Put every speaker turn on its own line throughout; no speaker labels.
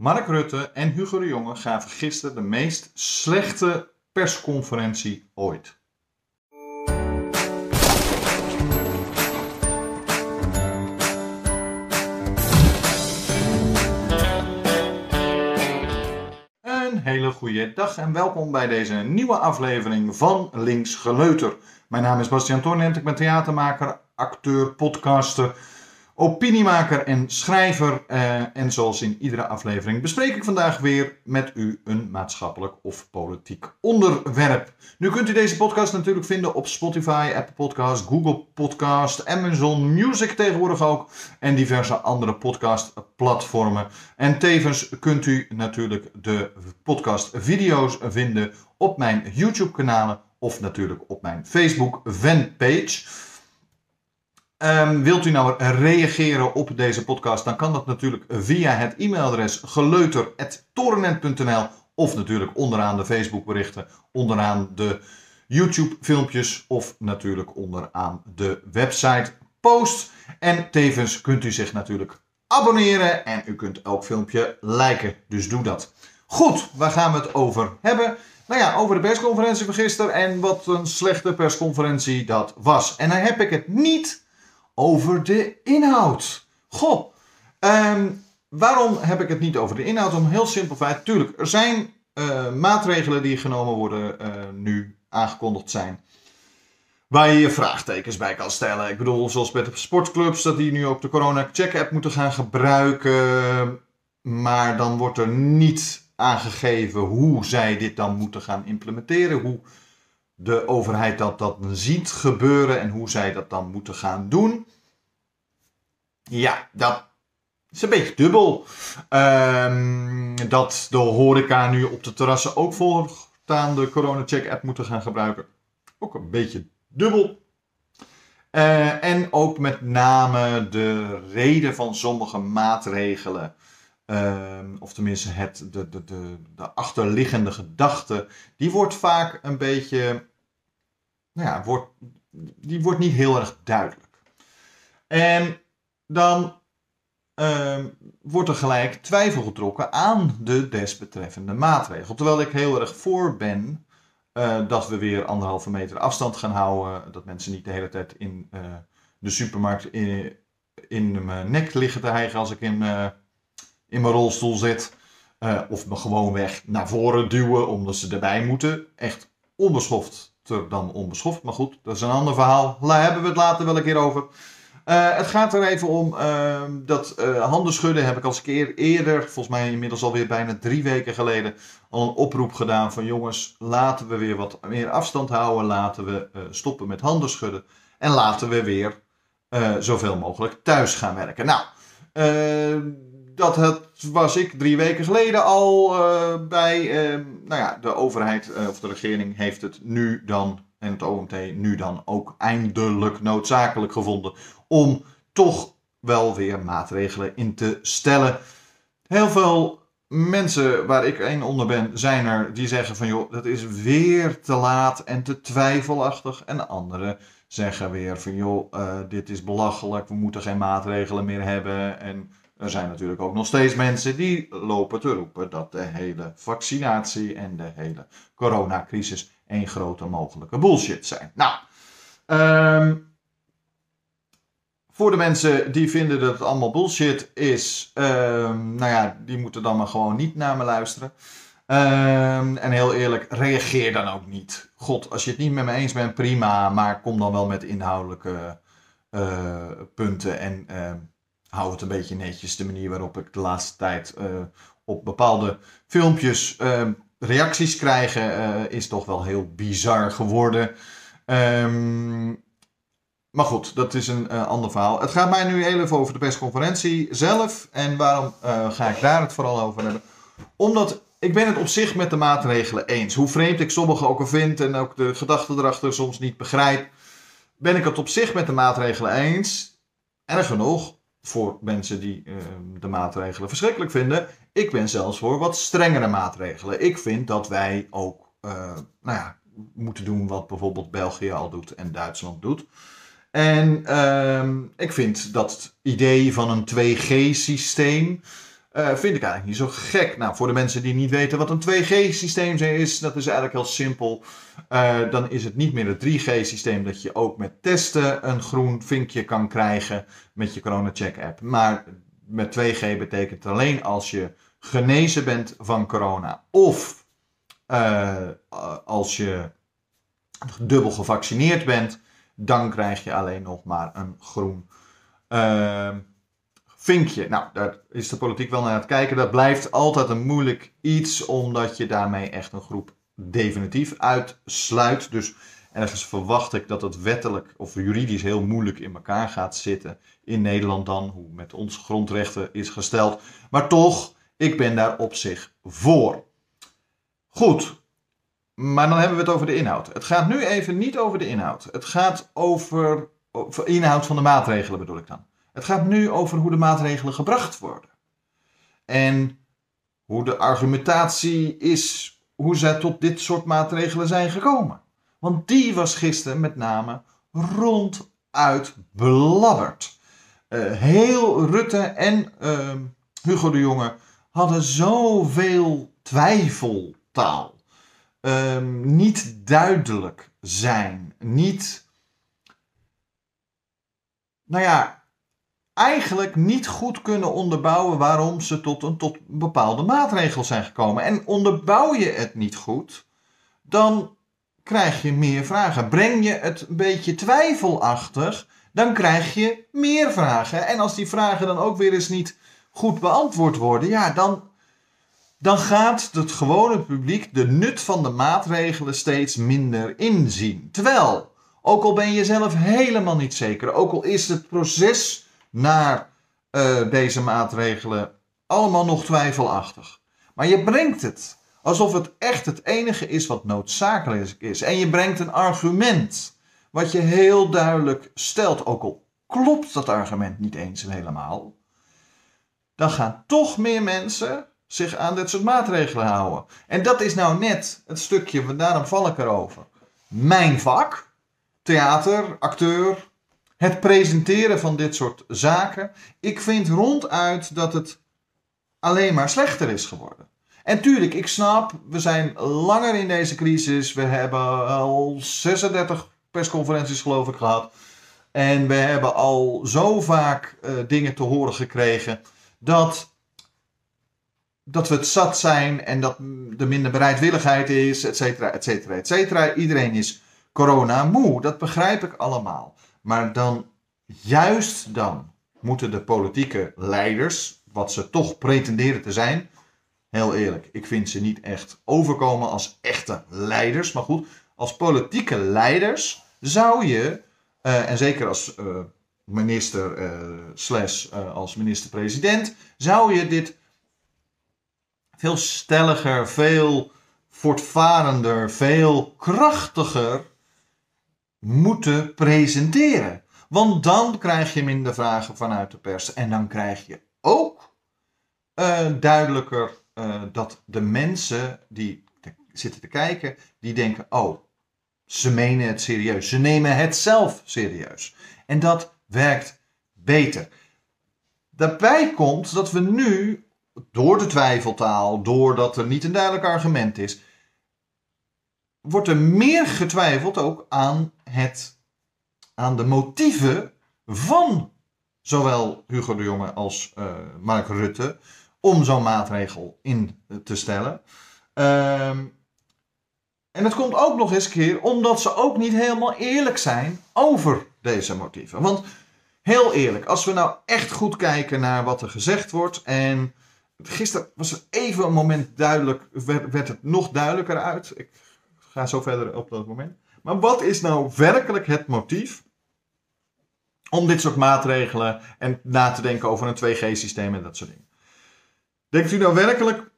Mark Rutte en Hugo de Jonge gaven gisteren de meest slechte persconferentie ooit. Een hele goede dag en welkom bij deze nieuwe aflevering van Links Geleuter. Mijn naam is Bastiaan Toornent, ik ben theatermaker, acteur, podcaster opiniemaker en schrijver. Uh, en zoals in iedere aflevering bespreek ik vandaag weer met u een maatschappelijk of politiek onderwerp. Nu kunt u deze podcast natuurlijk vinden op Spotify, Apple Podcast, Google Podcast, Amazon Music tegenwoordig ook. En diverse andere podcastplatformen. En tevens kunt u natuurlijk de podcastvideo's vinden op mijn YouTube kanalen of natuurlijk op mijn Facebook fanpage. Um, wilt u nou reageren op deze podcast, dan kan dat natuurlijk via het e-mailadres geleuter.torenent.nl of natuurlijk onderaan de Facebook berichten, onderaan de YouTube filmpjes of natuurlijk onderaan de website post. En tevens kunt u zich natuurlijk abonneren en u kunt elk filmpje liken, dus doe dat. Goed, waar gaan we het over hebben? Nou ja, over de persconferentie van gisteren en wat een slechte persconferentie dat was. En dan heb ik het niet over de inhoud. Goh, ehm, waarom heb ik het niet over de inhoud? Om heel simpel feit. Tuurlijk, er zijn uh, maatregelen die genomen worden, uh, nu aangekondigd zijn. Waar je je vraagtekens bij kan stellen. Ik bedoel, zoals bij de sportclubs, dat die nu ook de Corona Check App moeten gaan gebruiken. Maar dan wordt er niet aangegeven hoe zij dit dan moeten gaan implementeren. Hoe de overheid dat, dat ziet gebeuren en hoe zij dat dan moeten gaan doen. Ja, dat is een beetje dubbel. Um, dat de horeca nu op de terrassen ook voortaan de corona-check-app moeten gaan gebruiken. Ook een beetje dubbel. Uh, en ook met name de reden van sommige maatregelen. Uh, of tenminste het, de, de, de, de achterliggende gedachte. Die wordt vaak een beetje nou ja, wordt, die wordt niet heel erg duidelijk. En dan uh, wordt er gelijk twijfel getrokken aan de desbetreffende maatregel. Terwijl ik heel erg voor ben uh, dat we weer anderhalve meter afstand gaan houden. Dat mensen niet de hele tijd in uh, de supermarkt in, in, mijn nek liggen te hijgen als ik in, in mijn rolstoel zit. of me gewoon weg naar voren duwen omdat ze erbij moeten. Echt onbeschoft dan onbeschoft. Maar goed, dat is een ander verhaal. Daar hebben we het later wel een keer over. Uh, het gaat er even om uh, dat uh, handen schudden heb ik als keer eerder, volgens mij inmiddels alweer bijna drie weken geleden, al een oproep gedaan van jongens, laten we weer wat meer afstand houden, laten we stoppen met handen schudden en laten we weer zoveel mogelijk thuis gaan werken. Nou, dat het, was ik drie weken geleden al uh, bij. Uh, nou ja, de overheid uh, of de regering heeft het nu dan. En het OMT nu dan ook eindelijk noodzakelijk gevonden. Om toch wel weer maatregelen in te stellen. Heel veel mensen waar ik een onder ben, zijn er die zeggen van joh, dat is weer te laat en te twijfelachtig. En anderen zeggen weer van joh, dit is belachelijk, we moeten geen maatregelen meer hebben. En er zijn natuurlijk ook nog steeds mensen die lopen te roepen dat de hele vaccinatie en de hele coronacrisis één grote mogelijke bullshit zijn. Nou, um, voor de mensen die vinden dat het allemaal bullshit is, um, nou ja, die moeten dan maar gewoon niet naar me luisteren. Um, en heel eerlijk, reageer dan ook niet. God, als je het niet met me eens bent, prima, maar kom dan wel met inhoudelijke uh, punten en hou het een beetje netjes. De manier waarop ik de laatste tijd uh, op bepaalde filmpjes uh, reacties krijg, uh, is toch wel heel bizar geworden. Um, maar goed, dat is een ander verhaal. Het gaat mij nu even over de persconferentie zelf. En waarom ga ik daar het vooral over hebben? Omdat ik ben het op zich met de maatregelen eens. Hoe vreemd ik sommige ook al vind en ook de gedachten erachter soms niet begrijp, ben ik het op zich met de maatregelen eens. Erg genoeg, voor mensen die uh, de maatregelen verschrikkelijk vinden. Ik ben zelfs voor wat strengere maatregelen. Ik vind dat wij ook uh, nou ja, moeten doen wat bijvoorbeeld België al doet en Duitsland doet. En uh, ik vind dat het idee van een 2G-systeem Uh, vind ik eigenlijk niet zo gek. Nou, voor de mensen die niet weten wat een 2G-systeem is, dat is eigenlijk heel simpel. Uh, dan is het niet meer het 3G-systeem dat je ook met testen een groen vinkje kan krijgen met je Corona Check app. Maar met 2G betekent alleen als je genezen bent van corona of uh, als je dubbel gevaccineerd bent, dan krijg je alleen nog maar een groen uh, vinkje. Nou, daar is de politiek wel naar het kijken. Dat blijft altijd een moeilijk iets, omdat je daarmee echt een groep definitief uitsluit. Dus ergens verwacht ik dat het wettelijk of juridisch heel moeilijk in elkaar gaat zitten. In Nederland dan, hoe met onze grondrechten is gesteld. Maar toch, ik ben daar op zich voor. Goed, maar dan hebben we het over de inhoud. Het gaat nu even niet over de inhoud. Het gaat over inhoud van de maatregelen bedoel ik dan. Het gaat nu over hoe de maatregelen gebracht worden. En hoe de argumentatie is, hoe zij tot dit soort maatregelen zijn gekomen. Want die was gisteren met name ronduit belabberd. Uh, heel Rutte en uh, Hugo de Jonge hadden zoveel twijfeltaal. Uh, niet duidelijk zijn. Niet. Nou ja, eigenlijk niet goed kunnen onderbouwen waarom ze tot een tot bepaalde maatregel zijn gekomen. En onderbouw je het niet goed, dan krijg je meer vragen. Breng je het een beetje twijfelachtig, dan krijg je meer vragen. En als die vragen dan ook weer eens niet goed beantwoord worden, ja, dan, dan gaat het gewone publiek de nut van de maatregelen steeds minder inzien. Terwijl, ook al ben je zelf helemaal niet zeker, ook al is het proces naar uh, deze maatregelen allemaal nog twijfelachtig. Maar je brengt het alsof het echt het enige is wat noodzakelijk is. En je brengt een argument wat je heel duidelijk stelt, ook al klopt dat argument niet eens helemaal. Dan gaan toch meer mensen zich aan dit soort maatregelen houden. En dat is nou net het stukje, daarom val ik erover. Mijn vak, theater, acteur, het presenteren van dit soort zaken. Ik vind ronduit dat het alleen maar slechter is geworden. En tuurlijk, ik snap, we zijn langer in deze crisis. We hebben al 36 persconferenties, geloof ik, gehad. En we hebben al zo vaak uh, dingen te horen gekregen dat, dat we het zat zijn en dat er minder bereidwilligheid is, et cetera, et cetera, et cetera. Iedereen is corona moe, dat begrijp ik allemaal. Maar dan, juist dan, moeten de politieke leiders, wat ze toch pretenderen te zijn, heel eerlijk, ik vind ze niet echt overkomen als echte leiders. Maar goed, als politieke leiders zou je, uh, en zeker als uh, minister uh, slash als minister-president, zou je dit veel stelliger, veel voortvarender, veel krachtiger moeten presenteren. Want dan krijg je minder vragen vanuit de pers. En dan krijg je ook uh, duidelijker uh, dat de mensen die te, zitten te kijken, die denken: oh, ze menen het serieus. Ze nemen het zelf serieus. En dat werkt beter. Daarbij komt dat we nu, door de twijfeltaal, doordat er niet een duidelijk argument is, wordt er meer getwijfeld ook aan, het, aan de motieven van zowel Hugo de Jonge als uh, Mark Rutte om zo'n maatregel in te stellen. Ehm, en het komt ook nog eens een keer omdat ze ook niet helemaal eerlijk zijn over deze motieven. Want heel eerlijk, als we nou echt goed kijken naar wat er gezegd wordt en gisteren was er even een moment duidelijk, werd het nog duidelijker uit. Ik ga zo verder op dat moment. Maar wat is nou werkelijk het motief om dit soort maatregelen en na te denken over een 2G-systeem en dat soort dingen? Denkt u nou werkelijk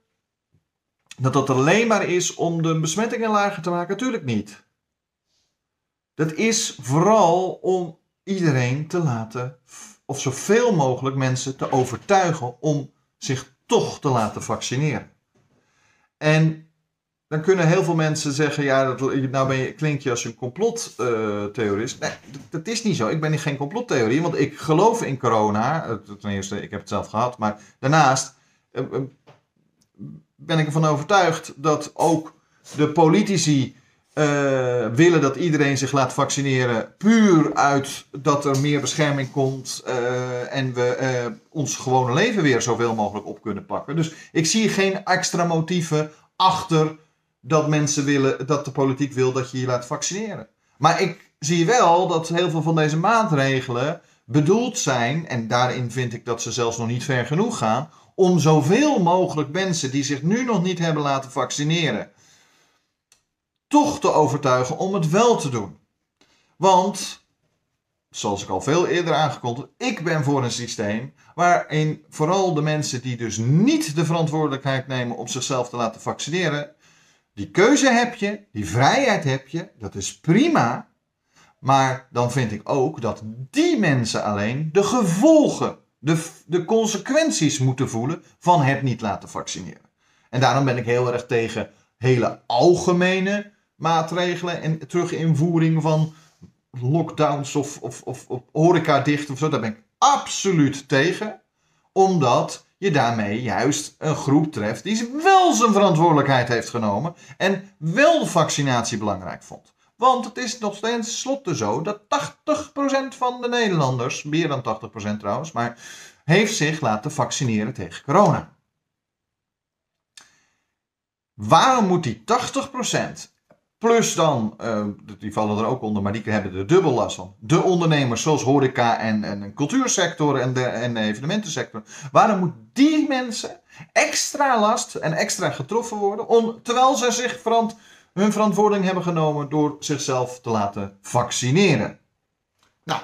dat dat alleen maar is om de besmettingen lager te maken? Natuurlijk niet. Dat is vooral om iedereen te laten, of zoveel mogelijk mensen te overtuigen om zich toch te laten vaccineren. En dan kunnen heel veel mensen zeggen: ja, dat, nou ben je, klink je als een complottheorist. nee, dat, is niet zo. Ik ben geen complottheorie, want ik geloof in corona. Ten eerste, ik heb het zelf gehad. Maar daarnaast, eh, eh, ben ik ervan overtuigd dat ook de politici uh, willen dat iedereen zich laat vaccineren. Puur uit dat er meer bescherming komt. En we ons gewone leven weer zoveel mogelijk op kunnen pakken. Dus ik zie geen extra motieven achter dat mensen willen, dat de politiek wil dat je je laat vaccineren. Maar ik zie wel dat heel veel van deze maatregelen bedoeld zijn, en daarin vind ik dat ze zelfs nog niet ver genoeg gaan, om zoveel mogelijk mensen die zich nu nog niet hebben laten vaccineren toch te overtuigen om het wel te doen. Want, zoals ik al veel eerder aangekondigd, ik ben voor een systeem waarin vooral de mensen die dus niet de verantwoordelijkheid nemen om zichzelf te laten vaccineren, die keuze heb je, die vrijheid heb je, dat is prima. Maar dan vind ik ook dat die mensen alleen de gevolgen, de, de consequenties moeten voelen van het niet laten vaccineren. En daarom ben ik heel erg tegen hele algemene maatregelen en teruginvoering van lockdowns of, of, of, of horeca dicht of zo. Daar ben ik absoluut tegen. Omdat je daarmee juist een groep treft die wel zijn verantwoordelijkheid heeft genomen. En wel vaccinatie belangrijk vond. Want het is nog steeds slotte zo dat 80% van de Nederlanders, meer dan 80% trouwens, maar heeft zich laten vaccineren tegen corona. Waarom moet die 80% Plus dan, uh, die vallen er ook onder, maar die hebben er dubbel last van. De ondernemers zoals horeca en, en cultuursector en de, en evenementensector. Waarom moet die mensen extra last en extra getroffen worden, om, terwijl ze zich verant, hun verantwoording hebben genomen door zichzelf te laten vaccineren? Nou,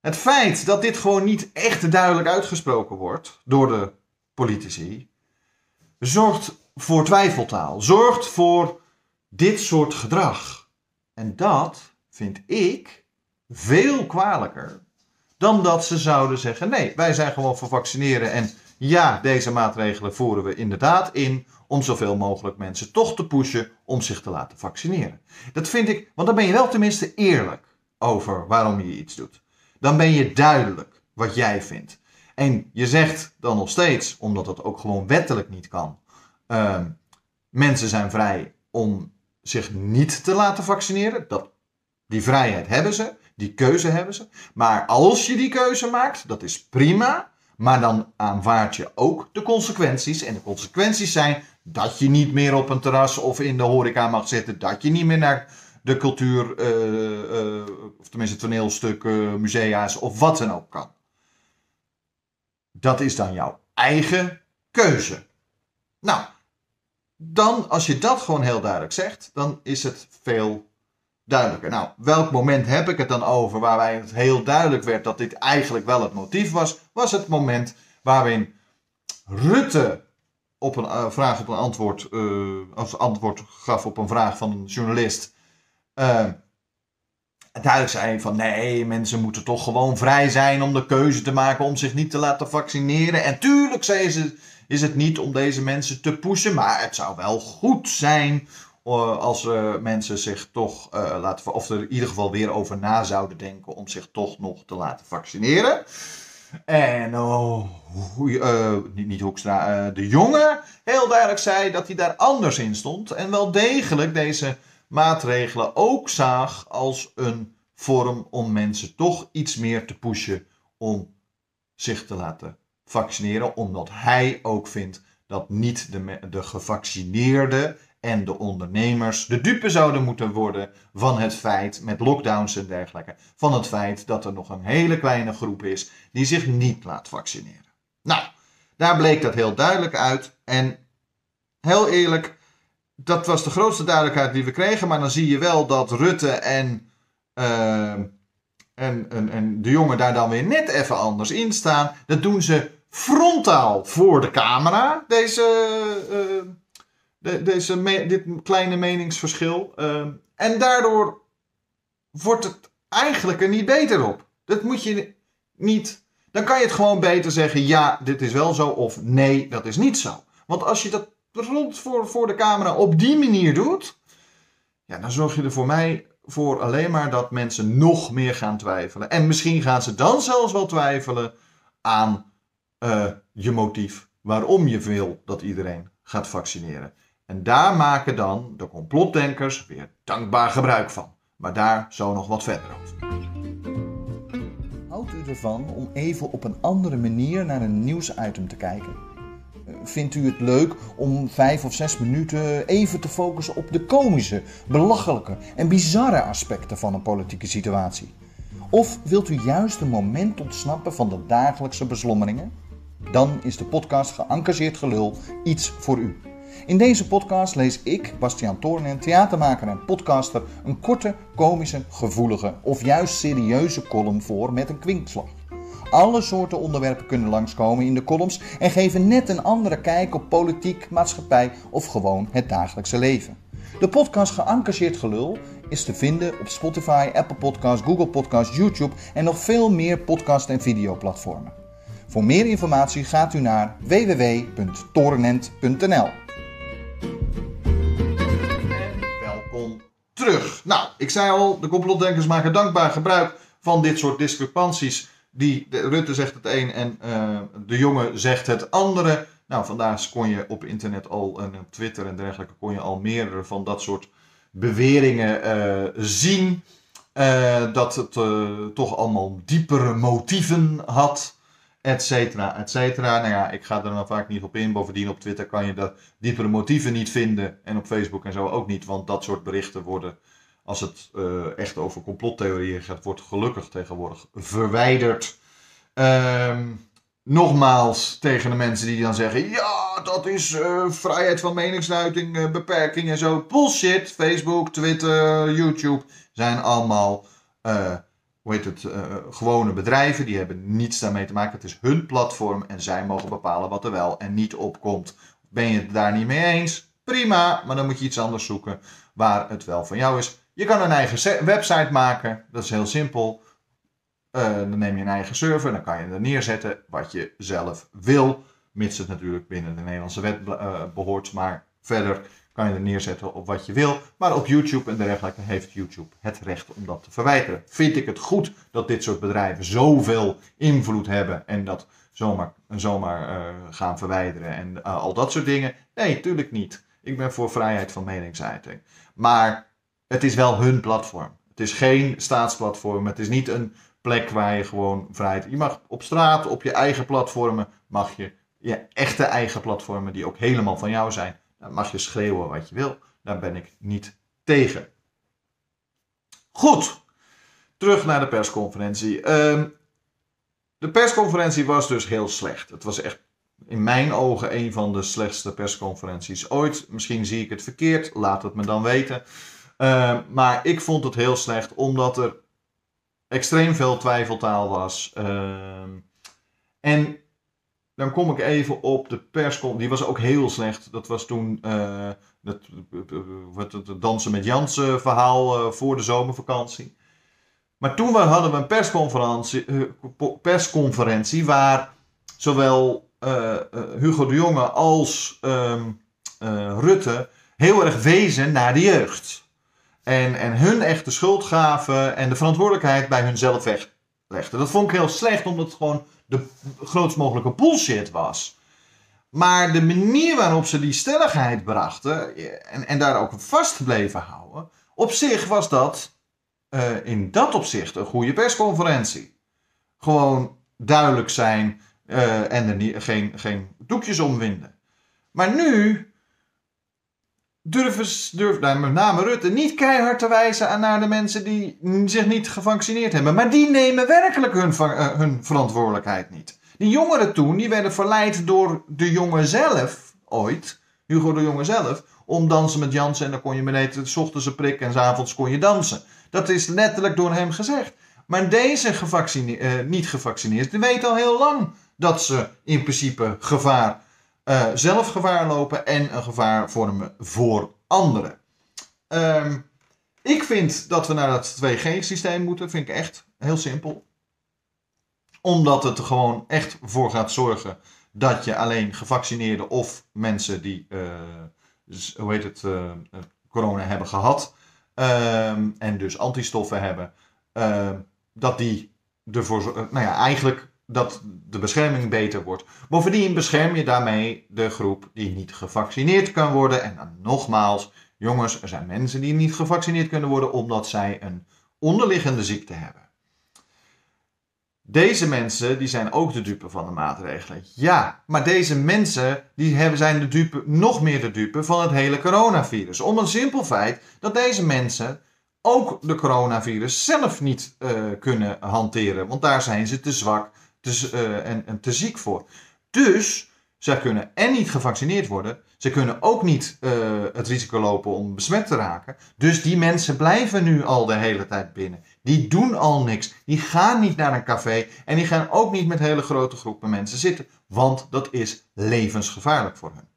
het feit dat dit gewoon niet echt duidelijk uitgesproken wordt door de politici, zorgt voor twijfeltaal. Zorgt voor dit soort gedrag. En dat vind ik veel kwalijker dan dat ze zouden zeggen: nee, wij zijn gewoon voor vaccineren en ja, deze maatregelen voeren we inderdaad in om zoveel mogelijk mensen toch te pushen om zich te laten vaccineren. Dat vind ik, want dan ben je wel tenminste eerlijk over waarom je iets doet. Dan ben je duidelijk wat jij vindt. En je zegt dan nog steeds, omdat dat ook gewoon wettelijk niet kan, uh, mensen zijn vrij om zich niet te laten vaccineren. Dat, die vrijheid hebben ze, die keuze hebben ze. Maar als je die keuze maakt, dat is prima. Maar dan aanvaard je ook de consequenties. En de consequenties zijn dat je niet meer op een terras of in de horeca mag zitten. Dat je niet meer naar de cultuur, uh, uh, of tenminste toneelstukken, musea's of wat dan ook kan. Dat is dan jouw eigen keuze. Nou, dan, als je dat gewoon heel duidelijk zegt, dan is het veel duidelijker. Nou, welk moment heb ik het dan over waarbij het heel duidelijk werd dat dit eigenlijk wel het motief was? Was het moment waarin Rutte op een uh, vraag op een antwoord, als antwoord gaf op een vraag van een journalist. Uh, duidelijk zei van nee, mensen moeten toch gewoon vrij zijn om de keuze te maken om zich niet te laten vaccineren. En tuurlijk zei ze is het niet om deze mensen te pushen. Maar het zou wel goed zijn uh, als uh, mensen zich toch uh, laten, of er in ieder geval weer over na zouden denken om zich toch nog te laten vaccineren. En oh, niet, niet Hoekstra, de jongen heel duidelijk zei dat hij daar anders in stond. En wel degelijk deze maatregelen ook zag als een vorm om mensen toch iets meer te pushen om zich te laten vaccineren, omdat hij ook vindt dat niet de, de gevaccineerden en de ondernemers de dupe zouden moeten worden van het feit, met lockdowns en dergelijke, van het feit dat er nog een hele kleine groep is die zich niet laat vaccineren. Nou, daar bleek dat heel duidelijk uit. En heel eerlijk, dat was de grootste duidelijkheid die we kregen. Maar dan zie je wel dat Rutte en en, en, en de jongen daar dan weer net even anders in staan. Dat doen ze frontaal voor de camera. Deze, uh, de, deze dit kleine meningsverschil. Uh, en daardoor wordt het eigenlijk er niet beter op. Dat moet je niet. Dan kan je het gewoon beter zeggen: ja, dit is wel zo. Of nee, dat is niet zo. Want als je dat rond voor, voor de camera op die manier doet. Ja, dan zorg je er voor mij voor alleen maar dat mensen nog meer gaan twijfelen. En misschien gaan ze dan zelfs wel twijfelen aan eh, je motief waarom je wil dat iedereen gaat vaccineren. En daar maken dan de complotdenkers weer dankbaar gebruik van. Maar daar zo nog wat verder over.
Houdt u ervan om even op een andere manier naar een nieuwsitem te kijken? Vindt u het leuk om vijf of zes minuten even te focussen op de komische, belachelijke en bizarre aspecten van een politieke situatie? Of wilt u juist een moment ontsnappen van de dagelijkse beslommeringen? Dan is de podcast Geëngageerd Gelul iets voor u. In deze podcast lees ik, Bastiaan Toornen, theatermaker en podcaster, een korte, komische, gevoelige of juist serieuze column voor met een kwinkslag. Alle soorten onderwerpen kunnen langskomen in de columns en geven net een andere kijk op politiek, maatschappij of gewoon het dagelijkse leven. De podcast Geëngageerd Gelul is te vinden op Spotify, Apple Podcasts, Google Podcasts, YouTube en nog veel meer podcast- en videoplatformen. Voor meer informatie gaat u naar www.torenent.nl.
Welkom terug. Nou, ik zei al, de complotdenkers maken dankbaar gebruik van dit soort discrepanties. Die, de, Rutte zegt het een en uh, de jongen zegt het andere. Nou, vandaag kon je op internet al en Twitter en dergelijke kon je al meerdere van dat soort beweringen uh, zien. Uh, dat het toch allemaal diepere motieven had et cetera, et cetera. Nou ja, ik ga er dan vaak niet op in. Bovendien op Twitter kan je de diepere motieven niet vinden. En op Facebook en zo ook niet. Want dat soort berichten worden, als het uh, echt over complottheorieën gaat, wordt gelukkig tegenwoordig verwijderd. Um, nogmaals, tegen de mensen die dan zeggen, ja, dat is uh, vrijheid van meningsuiting, uh, beperking en zo. Bullshit. Facebook, Twitter, YouTube zijn allemaal hoe heet het, uh, gewone bedrijven. Die hebben niets daarmee te maken. Het is hun platform en zij mogen bepalen wat er wel en niet op komt. Ben je het daar niet mee eens? Prima, maar dan moet je iets anders zoeken waar het wel van jou is. Je kan een eigen website maken, dat is heel simpel. Uh, dan neem je een eigen server, dan kan je er neerzetten wat je zelf wil. Mits het natuurlijk binnen de Nederlandse wet behoort. Maar verder kan je er neerzetten op wat je wil. Maar op YouTube en dergelijke heeft YouTube het recht om dat te verwijderen. Vind ik het goed dat dit soort bedrijven zoveel invloed hebben en dat zomaar, zomaar uh, gaan verwijderen en uh, al dat soort dingen? Nee, tuurlijk niet. Ik ben voor vrijheid van meningsuiting. Maar het is wel hun platform. Het is geen staatsplatform. Het is niet een plek waar je gewoon vrijheid. Je mag op straat, op je eigen platformen, mag je je echte eigen platformen die ook helemaal van jou zijn mag je schreeuwen wat je wil. Daar ben ik niet tegen. Goed. Terug naar de persconferentie. Uh, de persconferentie was dus heel slecht. Het was echt in mijn ogen een van de slechtste persconferenties ooit. Misschien zie ik het verkeerd. Laat het me dan weten. Uh, maar ik vond het heel slecht omdat er extreem veel twijfeltaal was. Uh, en dan kom ik even op de persconferentie. Die was ook heel slecht. Dat was toen uh, het, het, het, dansen met Jansen verhaal uh, voor de zomervakantie. Maar toen hadden we een persconferentie, persconferentie waar zowel Hugo de Jonge als ehm, Rutte heel erg wezen naar de jeugd. En, en hun echt de schuld gaven en de verantwoordelijkheid bij hunzelf weglegden. Dat vond ik heel slecht, omdat het gewoon de grootst mogelijke bullshit was. Maar de manier waarop ze die stelligheid brachten en, en daar ook vast bleven houden, op zich was dat uh, in dat opzicht een goede persconferentie. Gewoon duidelijk zijn uh, en er geen, geen doekjes omwinden. Maar nu durven, durven nou, met name Rutte niet keihard te wijzen naar de mensen die zich niet gevaccineerd hebben. Maar die nemen werkelijk hun, uh, hun verantwoordelijkheid niet. Die jongeren toen, die werden verleid door de jongen zelf, ooit, Hugo de Jonge zelf, om dansen met Jansen. En dan kon je beneden, s ochtends een prik en s avonds kon je dansen. Dat is letterlijk door hem gezegd. Maar deze uh, niet gevaccineerd, die weten al heel lang dat ze in principe gevaar uh, zelf gevaar lopen en een gevaar vormen voor anderen. Um, ik vind dat we naar het 2G-systeem moeten. Vind ik echt heel simpel. Omdat het er gewoon echt voor gaat zorgen dat je alleen gevaccineerden of mensen die, uh, hoe heet het, uh, corona hebben gehad um, en dus antistoffen hebben, uh, dat die ervoor, nou ja, eigenlijk dat de bescherming beter wordt. Bovendien bescherm je daarmee de groep die niet gevaccineerd kan worden. En dan nogmaals, jongens, er zijn mensen die niet gevaccineerd kunnen worden omdat zij een onderliggende ziekte hebben. Deze mensen die zijn ook de dupe van de maatregelen. Ja, maar deze mensen die hebben, zijn de dupe, nog meer de dupe van het hele coronavirus. Om een simpel feit dat deze mensen ook de coronavirus zelf niet uh, kunnen hanteren. Want daar zijn ze te zwak te, uh, en, en, te ziek voor. Dus zij kunnen en niet gevaccineerd worden. Ze kunnen ook niet uh, het risico lopen om besmet te raken. Dus die mensen blijven nu al de hele tijd binnen. Die doen al niks. Die gaan niet naar een café. En die gaan ook niet met hele grote groepen mensen zitten. Want dat is levensgevaarlijk voor hen.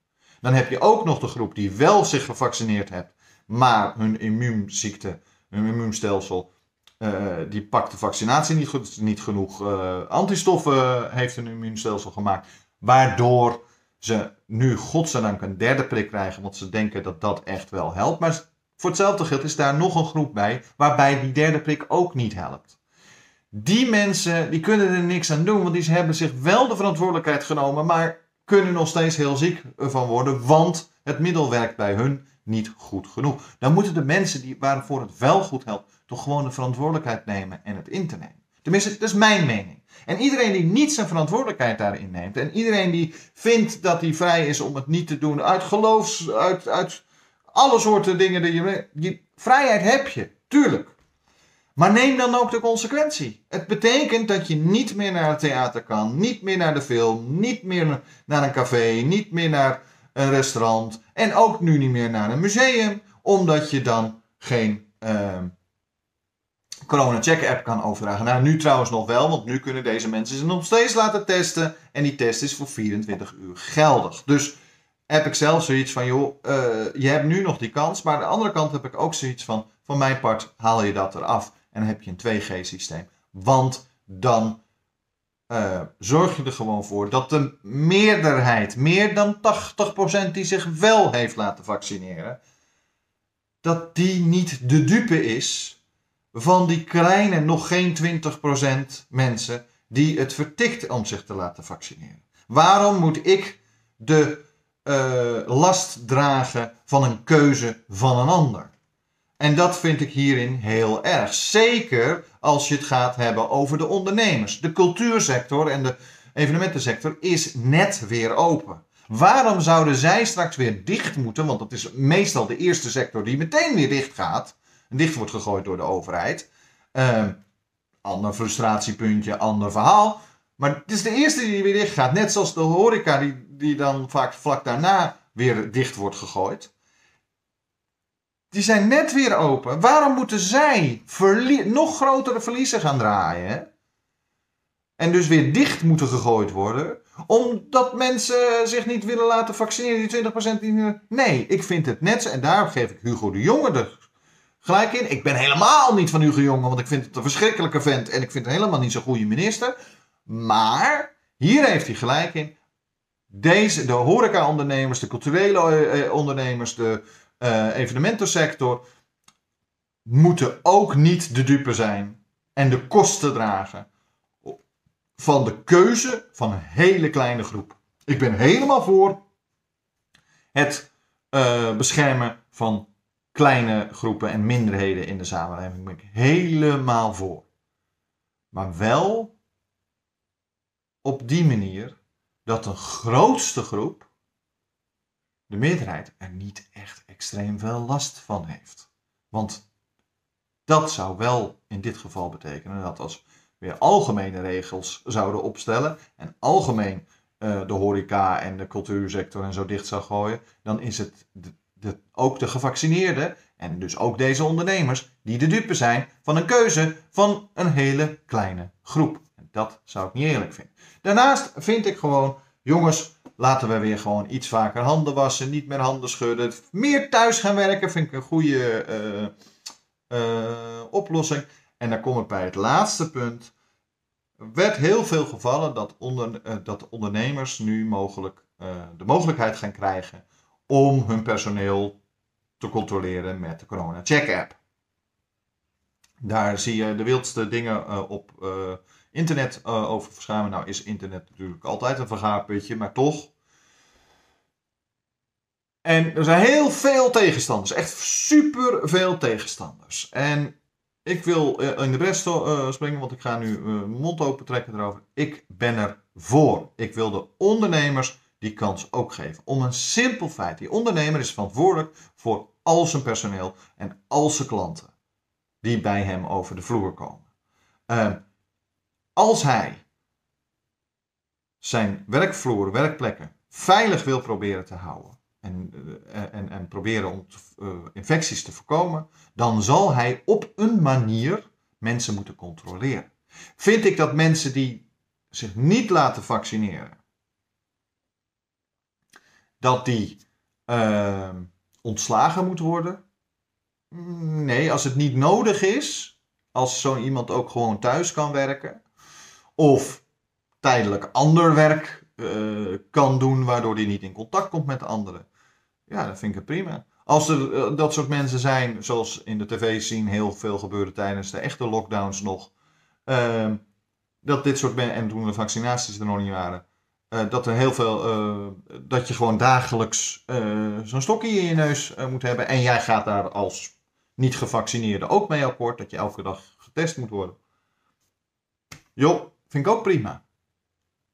Dan heb je ook nog de groep die wel zich gevaccineerd heeft. Maar hun immuunziekte, hun immuunstelsel, uh, die pakt de vaccinatie niet, goed, niet genoeg uh, antistoffen heeft hun immuunstelsel gemaakt. Waardoor ze nu godzijdank een derde prik krijgen, want ze denken dat dat echt wel helpt. Maar voor hetzelfde geld is daar nog een groep bij, waarbij die derde prik ook niet helpt. Die mensen die kunnen er niks aan doen, want die hebben zich wel de verantwoordelijkheid genomen, maar kunnen nog steeds heel ziek van worden, want het middel werkt bij hun niet goed genoeg. Dan moeten de mensen die, waarvoor het wel goed helpt, toch gewoon de verantwoordelijkheid nemen en het in te nemen. Tenminste, dat is mijn mening. En iedereen die niet zijn verantwoordelijkheid daarin neemt, en iedereen die vindt dat hij vrij is om het niet te doen, uit geloofs, uit, uit alle soorten dingen, die je, die vrijheid heb je, tuurlijk. Maar neem dan ook de consequentie. Het betekent dat je niet meer naar het theater kan, niet meer naar de film, niet meer naar een café, niet meer naar een restaurant en ook nu niet meer naar een museum, omdat je dan geen uh, corona check app kan overdragen. Nou, nu trouwens nog wel, want nu kunnen deze mensen ze nog steeds laten testen en die test is voor 24 uur geldig. Dus heb ik zelf zoiets van, joh, uh, je hebt nu nog die kans, maar aan de andere kant heb ik ook zoiets van, van mijn part haal je dat eraf en dan heb je een 2G systeem. Want dan uh, zorg je er gewoon voor dat de meerderheid, meer dan 80% die zich wel heeft laten vaccineren, dat die niet de dupe is van die kleine, nog geen 20% mensen die het vertikt om zich te laten vaccineren. Waarom moet ik de uh, last dragen van een keuze van een ander? En dat vind ik hierin heel erg. Zeker als je het gaat hebben over de ondernemers. De cultuursector en de evenementensector is net weer open. Waarom zouden zij straks weer dicht moeten? Want dat is meestal de eerste sector die meteen weer dicht gaat. Dicht wordt gegooid door de overheid. Uh, ander frustratiepuntje, ander verhaal. Maar het is de eerste die weer dicht gaat. Net zoals de horeca die, die dan vaak vlak daarna weer dicht wordt gegooid. Die zijn net weer open. Waarom moeten zij nog grotere verliezen gaan draaien? En dus weer dicht moeten gegooid worden. Omdat mensen zich niet willen laten vaccineren. Die 20% die... Nee, ik vind het net zo. En daar geef ik Hugo de Jonge de gelijk in. Ik ben helemaal niet van Hugo Jonge. Want ik vind het een verschrikkelijke vent. En ik vind het helemaal niet zo'n goede minister. Maar hier heeft hij gelijk in. Deze, de horeca-ondernemers, de culturele eh, ondernemers, de uh, evenementensector moeten ook niet de dupe zijn en de kosten dragen van de keuze van een hele kleine groep. Ik ben helemaal voor het beschermen van kleine groepen en minderheden in de samenleving. Ben ik helemaal voor. Maar wel op die manier dat de grootste groep, de meerderheid, er niet echt extreem veel last van heeft. Want dat zou wel in dit geval betekenen dat als we weer algemene regels zouden opstellen en algemeen uh, de horeca en de cultuursector en zo dicht zou gooien, dan is het ook de gevaccineerden en dus ook deze ondernemers die de dupe zijn van een keuze van een hele kleine groep. En dat zou ik niet eerlijk vinden. Daarnaast vind ik gewoon, jongens, Laten we weer gewoon iets vaker handen wassen, niet meer handen schudden. Meer thuis gaan werken vind ik een goede uh, uh, oplossing. En dan kom ik bij het laatste punt. Er werd heel veel gevallen dat, onder, uh, dat ondernemers nu mogelijk de mogelijkheid gaan krijgen om hun personeel te controleren met de Corona Check app. Daar zie je de wildste dingen uh, op uh, internet uh, over verschijnen. Nou is internet natuurlijk altijd een vergaarputje, maar toch. En er zijn heel veel tegenstanders. Echt super veel tegenstanders. En ik wil in de bres springen, want ik ga nu mijn mond open trekken erover. Ik ben er voor. Ik wil de ondernemers die kans ook geven. Om een simpel feit. Die ondernemer is verantwoordelijk voor al zijn personeel en al zijn klanten die bij hem over de vloer komen. Uh, als hij zijn werkvloer, werkplekken veilig wil proberen te houden en, uh, en, en proberen om uh, infecties te voorkomen, dan zal hij op een manier mensen moeten controleren. Vind ik dat mensen die zich niet laten vaccineren, dat die ehm, ontslagen moeten worden? Nee, als het niet nodig is, als zo iemand ook gewoon thuis kan werken, of tijdelijk ander werk uh, kan doen, waardoor hij niet in contact komt met anderen. Ja, dat vind ik prima. Als er uh, dat soort mensen zijn, zoals in de tv zien heel veel gebeurde tijdens de echte lockdowns nog, uh, dat dit soort mensen, en toen de vaccinaties er nog niet waren, uh, dat er heel veel, uh, dat je gewoon dagelijks uh, zo'n stokje in je neus moet hebben. En jij gaat daar als niet gevaccineerde ook mee akkoord, dat je elke dag getest moet worden. Jo, vind ik ook prima.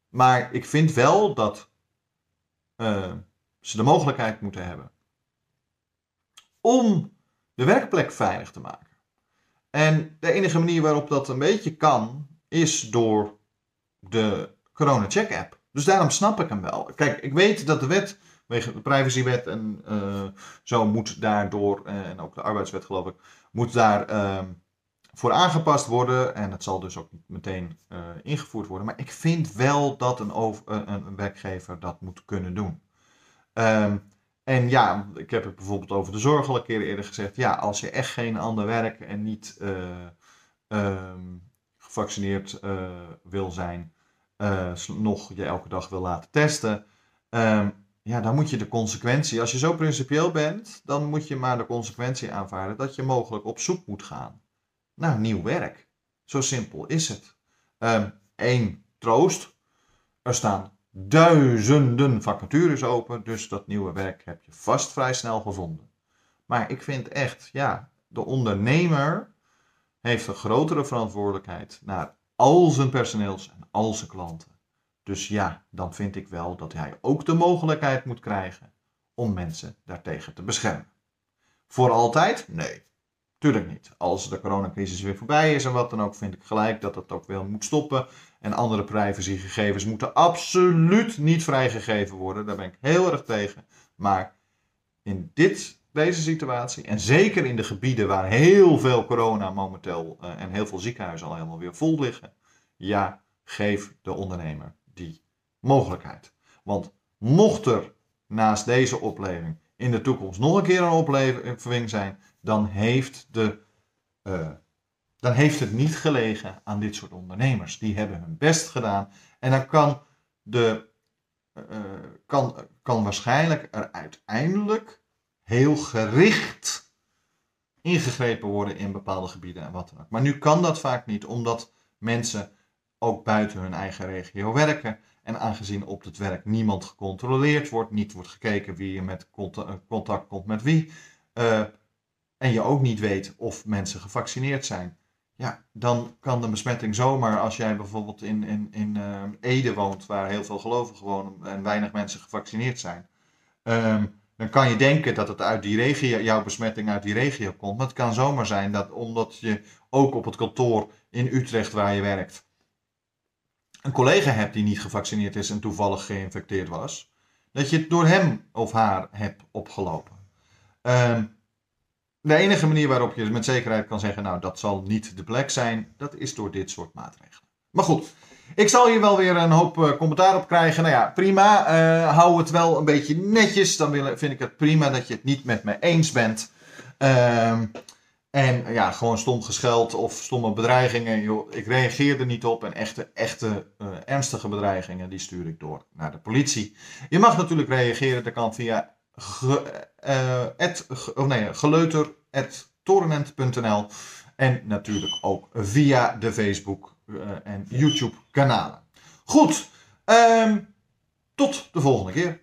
Maar ik vind wel dat ze de mogelijkheid moeten hebben om de werkplek veilig te maken. En de enige manier waarop dat een beetje kan, is door de Corona Check app. Dus daarom snap ik hem wel. Kijk, ik weet dat de wet, de privacywet en uh, zo, moet daardoor, uh, en ook de arbeidswet geloof ik, moet daar uh, voor aangepast worden. En het zal dus ook meteen uh, ingevoerd worden. Maar ik vind wel dat een, over, een werkgever dat moet kunnen doen. Um, en ja, ik heb het bijvoorbeeld over de zorg al een keer eerder gezegd. Ja, als je echt geen ander werk en niet um, gevaccineerd wil zijn, nog je elke dag wil laten testen. Um, ja, dan moet je de consequentie, als je zo principieel bent, dan moet je maar de consequentie aanvaarden dat je mogelijk op zoek moet gaan naar nieuw werk. Zo simpel is het. Eén um, troost, er staan duizenden vacatures open, dus dat nieuwe werk heb je vast vrij snel gevonden. Maar ik vind echt, ja, de ondernemer heeft een grotere verantwoordelijkheid naar al zijn personeels en al zijn klanten. Dus ja, dan vind ik wel dat hij ook de mogelijkheid moet krijgen om mensen daartegen te beschermen. Voor altijd? Nee, tuurlijk niet. Als de coronacrisis weer voorbij is en wat dan ook, vind ik gelijk dat het ook wel moet stoppen. En andere privacygegevens moeten absoluut niet vrijgegeven worden. Daar ben ik heel erg tegen. Maar in dit, deze situatie, en zeker in de gebieden waar heel veel corona momenteel uh, en heel veel ziekenhuizen al helemaal weer vol liggen, ja, geef de ondernemer die mogelijkheid. Want mocht er naast deze opleving in de toekomst nog een keer een opleving zijn, dan heeft, de, uh, dan heeft het niet gelegen aan dit soort ondernemers. Die hebben hun best gedaan en dan kan, de, uh, kan, kan waarschijnlijk er uiteindelijk heel gericht ingegrepen worden in bepaalde gebieden en wat dan ook. Maar nu kan dat vaak niet, omdat mensen ook buiten hun eigen regio werken. En aangezien op het werk niemand gecontroleerd wordt, niet wordt gekeken wie je met contact komt met wie, uh, en je ook niet weet of mensen gevaccineerd zijn, ja, dan kan de besmetting zomaar, als jij bijvoorbeeld in, in, in uh, Ede woont, waar heel veel gelovigen wonen en weinig mensen gevaccineerd zijn, um, dan kan je denken dat het uit die regio, jouw besmetting uit die regio komt. Maar het kan zomaar zijn dat omdat je ook op het kantoor in Utrecht waar je werkt, een collega hebt die niet gevaccineerd is en toevallig geïnfecteerd was, dat je het door hem of haar hebt opgelopen. Um, de enige manier waarop je met zekerheid kan zeggen, nou dat zal niet de plek zijn, dat is door dit soort maatregelen. Maar goed, ik zal hier wel weer een hoop uh, commentaar op krijgen. Nou ja, prima. Uh, hou het wel een beetje netjes. Dan vind ik het prima dat je het niet met me eens bent. Uh, en ja, gewoon stom gescheld of stomme bedreigingen. Ik reageer er niet op. En echte, echte uh, ernstige bedreigingen, die stuur ik door naar de politie. Je mag natuurlijk reageren. Dat kan via ge, nee, geleuter.torenent.nl. En natuurlijk ook via de Facebook eh, en YouTube kanalen. Goed, ehm, tot de volgende keer.